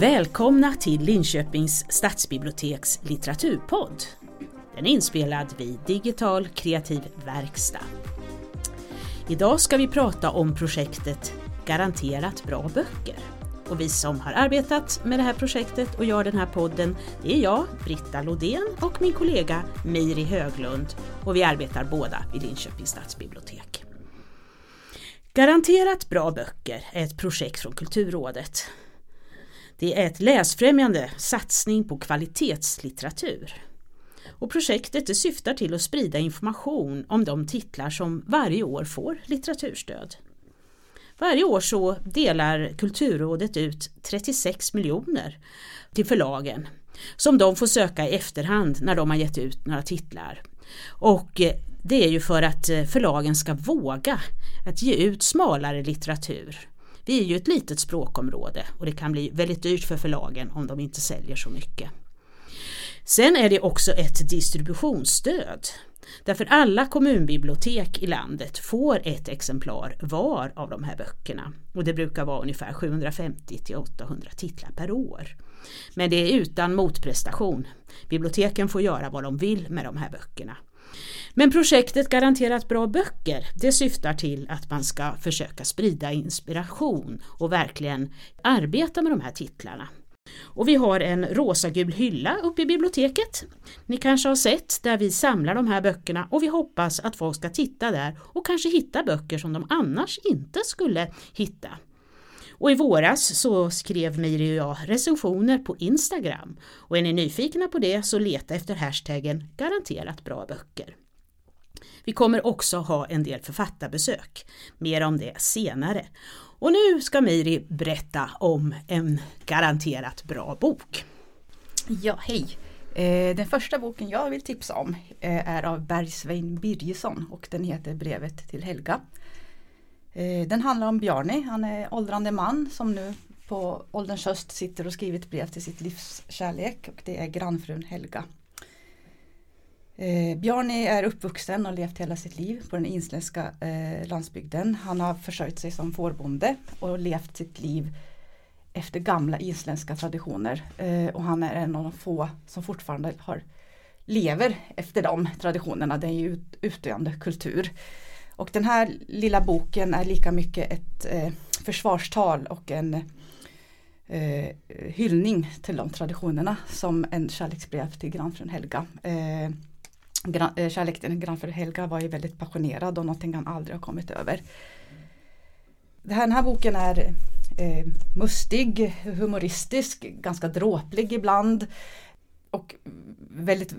Välkomna till Linköpings stadsbiblioteks litteraturpodd. Den är inspelad vid Digital kreativ verkstad. Idag ska vi prata om projektet Garanterat bra böcker. Och vi som har arbetat med det här projektet och gör den här podden, det är jag, Britta Lodén och min kollega Miri Höglund och vi arbetar båda vid Linköpings stadsbibliotek. Garanterat bra böcker är ett projekt från Kulturrådet. Det är ett läsfrämjande satsning på kvalitetslitteratur. Och projektet syftar till att sprida information om de titlar som varje år får litteraturstöd. Varje år så delar Kulturrådet ut 36 miljoner till förlagen som de får söka i efterhand när de har gett ut några titlar. Och eh, det är ju för att eh, förlagen ska våga att ge ut smalare litteratur. Vi är ju ett litet språkområde och det kan bli väldigt dyrt för förlagen om de inte säljer så mycket. Sen är det också ett distributionsstöd. Därför alla kommunbibliotek i landet får ett exemplar var av de här böckerna. Och det brukar vara ungefär 750 till 800 titlar per år. Men det är utan motprestation. Biblioteken får göra vad de vill med de här böckerna. Men projektet Garanterat bra böcker det syftar till att man ska försöka sprida inspiration och verkligen arbeta med de här titlarna. Och vi har en rosagul hylla uppe i biblioteket. Ni kanske har sett där vi samlar de här böckerna och vi hoppas att folk ska titta där och kanske hitta böcker som de annars inte skulle hitta. Och i våras så skrev Miri och jag recensioner på Instagram och är ni nyfikna på det så leta efter hashtaggen garanterat bra böcker. Vi kommer också ha en del författarbesök, mer om det senare. Och nu ska Miri berätta om en garanterat bra bok. Ja, hej! Eh, den första boken jag vill tipsa om eh, är av Bergsvein Birgesson och den heter Brevet till Helga. Eh, den handlar om Bjarni, han är åldrande man som nu på ålderns höst sitter och skriver ett brev till sitt livs kärlek och det är grannfrun Helga. Eh, Bjarni är uppvuxen och levt hela sitt liv på den isländska eh, landsbygden. Han har försörjt sig som fårbonde och levt sitt liv efter gamla isländska traditioner. Eh, och han är en av de få som fortfarande har, lever efter de traditionerna. Det är ju ut, utdöende kultur. Och den här lilla boken är lika mycket ett eh, försvarstal och en eh, hyllning till de traditionerna som en kärleksbrev till grannfrun Helga. Eh, Eh, kärlek till grannfrun Helga var ju väldigt passionerad och någonting han aldrig har kommit över. Den här boken är eh, mustig, humoristisk, ganska dråplig ibland. Och väldigt,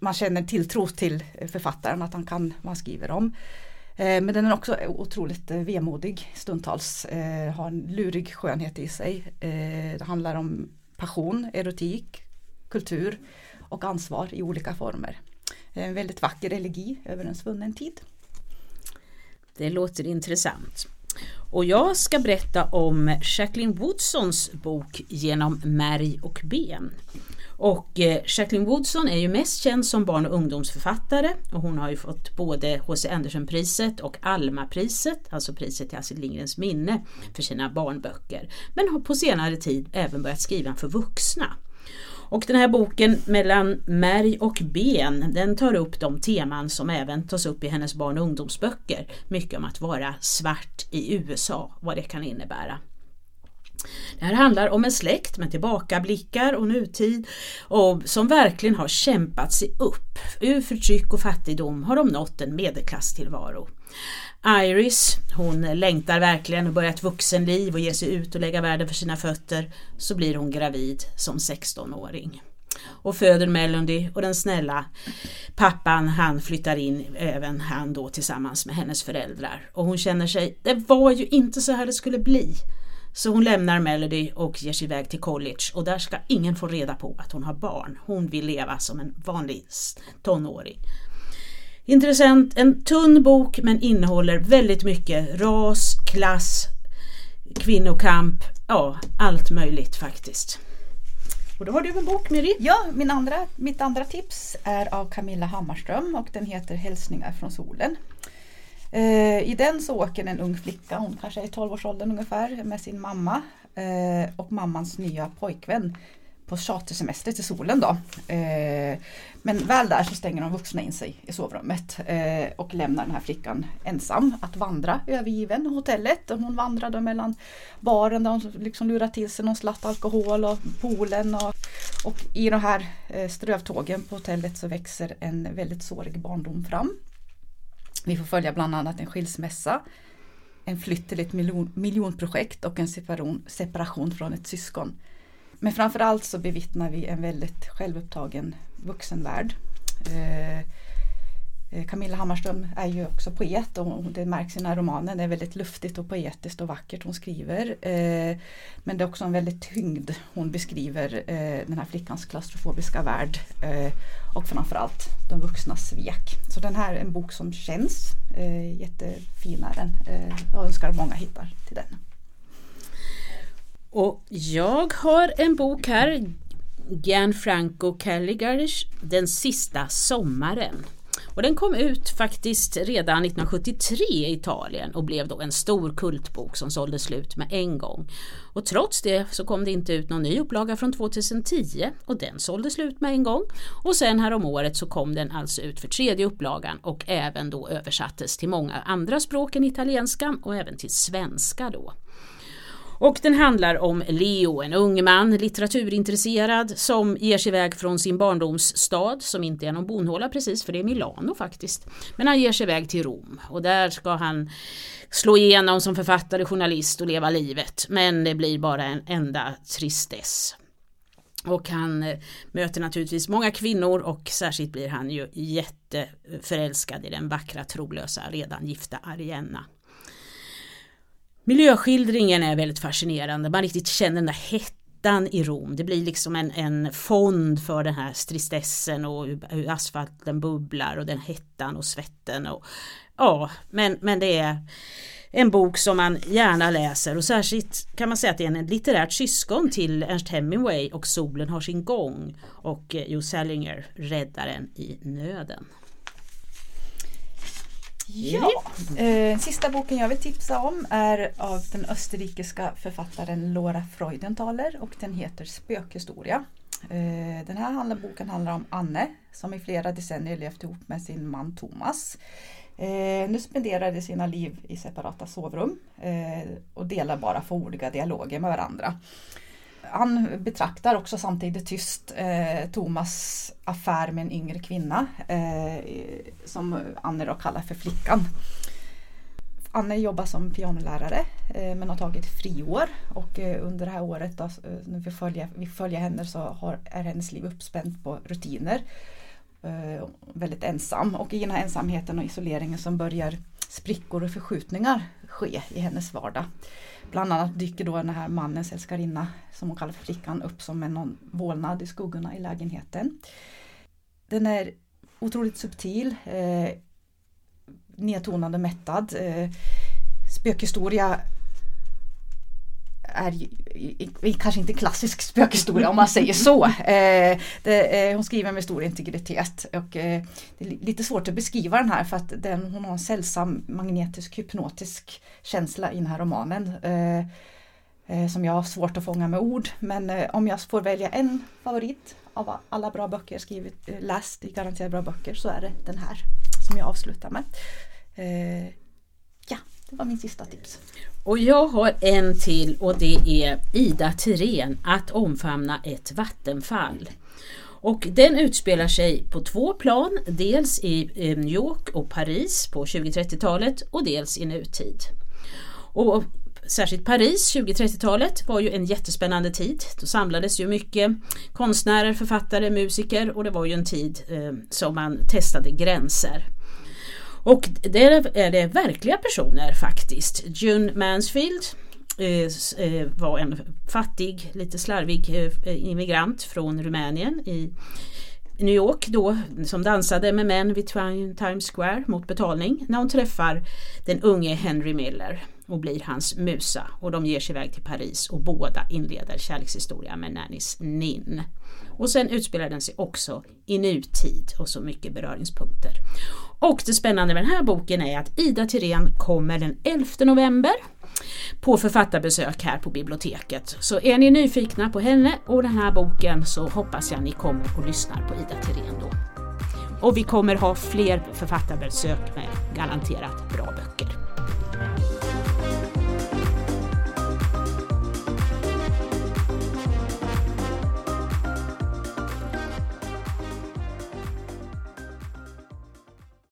man känner tilltro till författaren, att han kan vad han skriver om. Eh, men den är också otroligt eh, vemodig stundtals, eh, har en lurig skönhet i sig. Det handlar om passion, erotik, kultur och ansvar i olika former. En väldigt vacker elegi över en svunnen tid. Det låter intressant. Och jag ska berätta om Jacqueline Woodsons bok Genom märg och ben. Och eh, Jacqueline Woodson är ju mest känd som barn och ungdomsförfattare och hon har ju fått både H.C. Andersen-priset och Alma-priset, alltså priset till Astrid Lindgrens minne, för sina barnböcker. Men har på senare tid även börjat skriva för vuxna. Och den här boken Mellan märg och ben den tar upp de teman som även tas upp i hennes barn och ungdomsböcker. Mycket om att vara svart i USA, vad det kan innebära. Det här handlar om en släkt med tillbakablickar och nutid och som verkligen har kämpat sig upp. Ur förtryck och fattigdom har de nått en medelklasstillvaro. Iris, hon längtar verkligen och börjar ett vuxenliv och ger sig ut och lägga världen för sina fötter. Så blir hon gravid som 16-åring. Och föder Melody och den snälla pappan han flyttar in även han då tillsammans med hennes föräldrar. Och hon känner sig, det var ju inte så här det skulle bli. Så hon lämnar Melody och ger sig iväg till college och där ska ingen få reda på att hon har barn. Hon vill leva som en vanlig tonåring. Intressant, en tunn bok men innehåller väldigt mycket ras, klass, kvinnokamp, ja allt möjligt faktiskt. Och då har du en bok Miri. Ja, min andra, mitt andra tips är av Camilla Hammarström och den heter Hälsningar från solen. Eh, I den så åker en ung flicka, hon kanske är i 12-årsåldern ungefär, med sin mamma eh, och mammans nya pojkvän på chartersemester till solen då. Eh, men väl där så stänger de vuxna in sig i sovrummet eh, och lämnar den här flickan ensam att vandra övergiven hotellet. Hon hon vandrade mellan baren där hon liksom lurar till sig någon slatt alkohol och poolen. Och, och i de här eh, strövtågen på hotellet så växer en väldigt sårig barndom fram. Vi får följa bland annat en skilsmässa, en flytt till ett miljon, miljonprojekt och en separation, separation från ett syskon. Men framförallt så bevittnar vi en väldigt självupptagen vuxenvärld. Eh, Eh, Camilla Hammarström är ju också poet och det märks i den här romanen. Det är väldigt luftigt och poetiskt och vackert hon skriver. Eh, men det är också en väldigt tyngd hon beskriver eh, den här flickans klaustrofobiska värld. Och framförallt de vuxnas svek. Så den här är en bok som känns. Jättefin är den. Jag önskar att många hittar till den. Och jag har en bok här, Gianfranco Caligari's Den sista sommaren. Och den kom ut faktiskt redan 1973 i Italien och blev då en stor kultbok som sålde slut med en gång. Och trots det så kom det inte ut någon ny upplaga från 2010 och den sålde slut med en gång. Och sen här om året så kom den alltså ut för tredje upplagan och även då översattes till många andra språk än italienska och även till svenska då. Och den handlar om Leo, en ung man, litteraturintresserad, som ger sig iväg från sin barndomsstad, som inte är någon bonhåla precis, för det är Milano faktiskt. Men han ger sig iväg till Rom och där ska han slå igenom som författare, journalist och leva livet. Men det blir bara en enda tristess. Och han eh, möter naturligtvis många kvinnor och särskilt blir han ju jätteförälskad i den vackra trolösa redan gifta Arienna. Miljöskildringen är väldigt fascinerande, man riktigt känner den där hettan i Rom. Det blir liksom en, en fond för den här tristessen och hur asfalten bubblar och den hettan och svetten. Och, ja, men, men det är en bok som man gärna läser och särskilt kan man säga att det är en litterärt syskon till Ernst Hemingway och Solen har sin gång och Jo Salinger, Räddaren i nöden. Ja, eh, sista boken jag vill tipsa om är av den österrikiska författaren Laura Freudenthaler och den heter Spökhistoria. Eh, den här handlar, boken handlar om Anne som i flera decennier levt ihop med sin man Thomas. Eh, nu spenderar de sina liv i separata sovrum eh, och delar bara fåordiga dialoger med varandra han betraktar också samtidigt tyst eh, Thomas affär med en yngre kvinna eh, som Anne då kallar för flickan. Anne jobbar som pianolärare eh, men har tagit friår och eh, under det här året då, eh, när vi följer, vi följer henne så har, är hennes liv uppspänt på rutiner. Eh, väldigt ensam och i den här ensamheten och isoleringen som börjar sprickor och förskjutningar ske i hennes vardag. Bland annat dyker då den här mannens älskarinna, som hon kallar för flickan, upp som en någon vålnad i skuggorna i lägenheten. Den är otroligt subtil, eh, nedtonande mättad. Eh, spökhistoria är kanske inte klassisk spökhistoria om man säger så. Eh, det, eh, hon skriver med stor integritet och eh, det är lite svårt att beskriva den här för att den, hon har en sällsam magnetisk hypnotisk känsla i den här romanen. Eh, eh, som jag har svårt att fånga med ord men eh, om jag får välja en favorit av alla bra böcker jag skrivit, läst i garanterat bra böcker så är det den här som jag avslutar med det var min sista tips. Och jag har en till och det är Ida Tirén, Att omfamna ett vattenfall. Och den utspelar sig på två plan, dels i eh, New York och Paris på 20-30-talet och dels i nutid. Och särskilt Paris 20-30-talet var ju en jättespännande tid. Då samlades ju mycket konstnärer, författare, musiker och det var ju en tid eh, som man testade gränser. Och där är det verkliga personer faktiskt. June Mansfield eh, eh, var en fattig, lite slarvig eh, immigrant från Rumänien i New York då som dansade med män vid Times Square mot betalning när hon träffar den unge Henry Miller och blir hans musa och de ger sig iväg till Paris och båda inleder kärlekshistoria med Nannys Nin. Och sen utspelar den sig också i nutid och så mycket beröringspunkter. Och det spännande med den här boken är att Ida Tirén kommer den 11 november på författarbesök här på biblioteket. Så är ni nyfikna på henne och den här boken så hoppas jag ni kommer och lyssnar på Ida Tirén då. Och vi kommer ha fler författarbesök med garanterat bra böcker.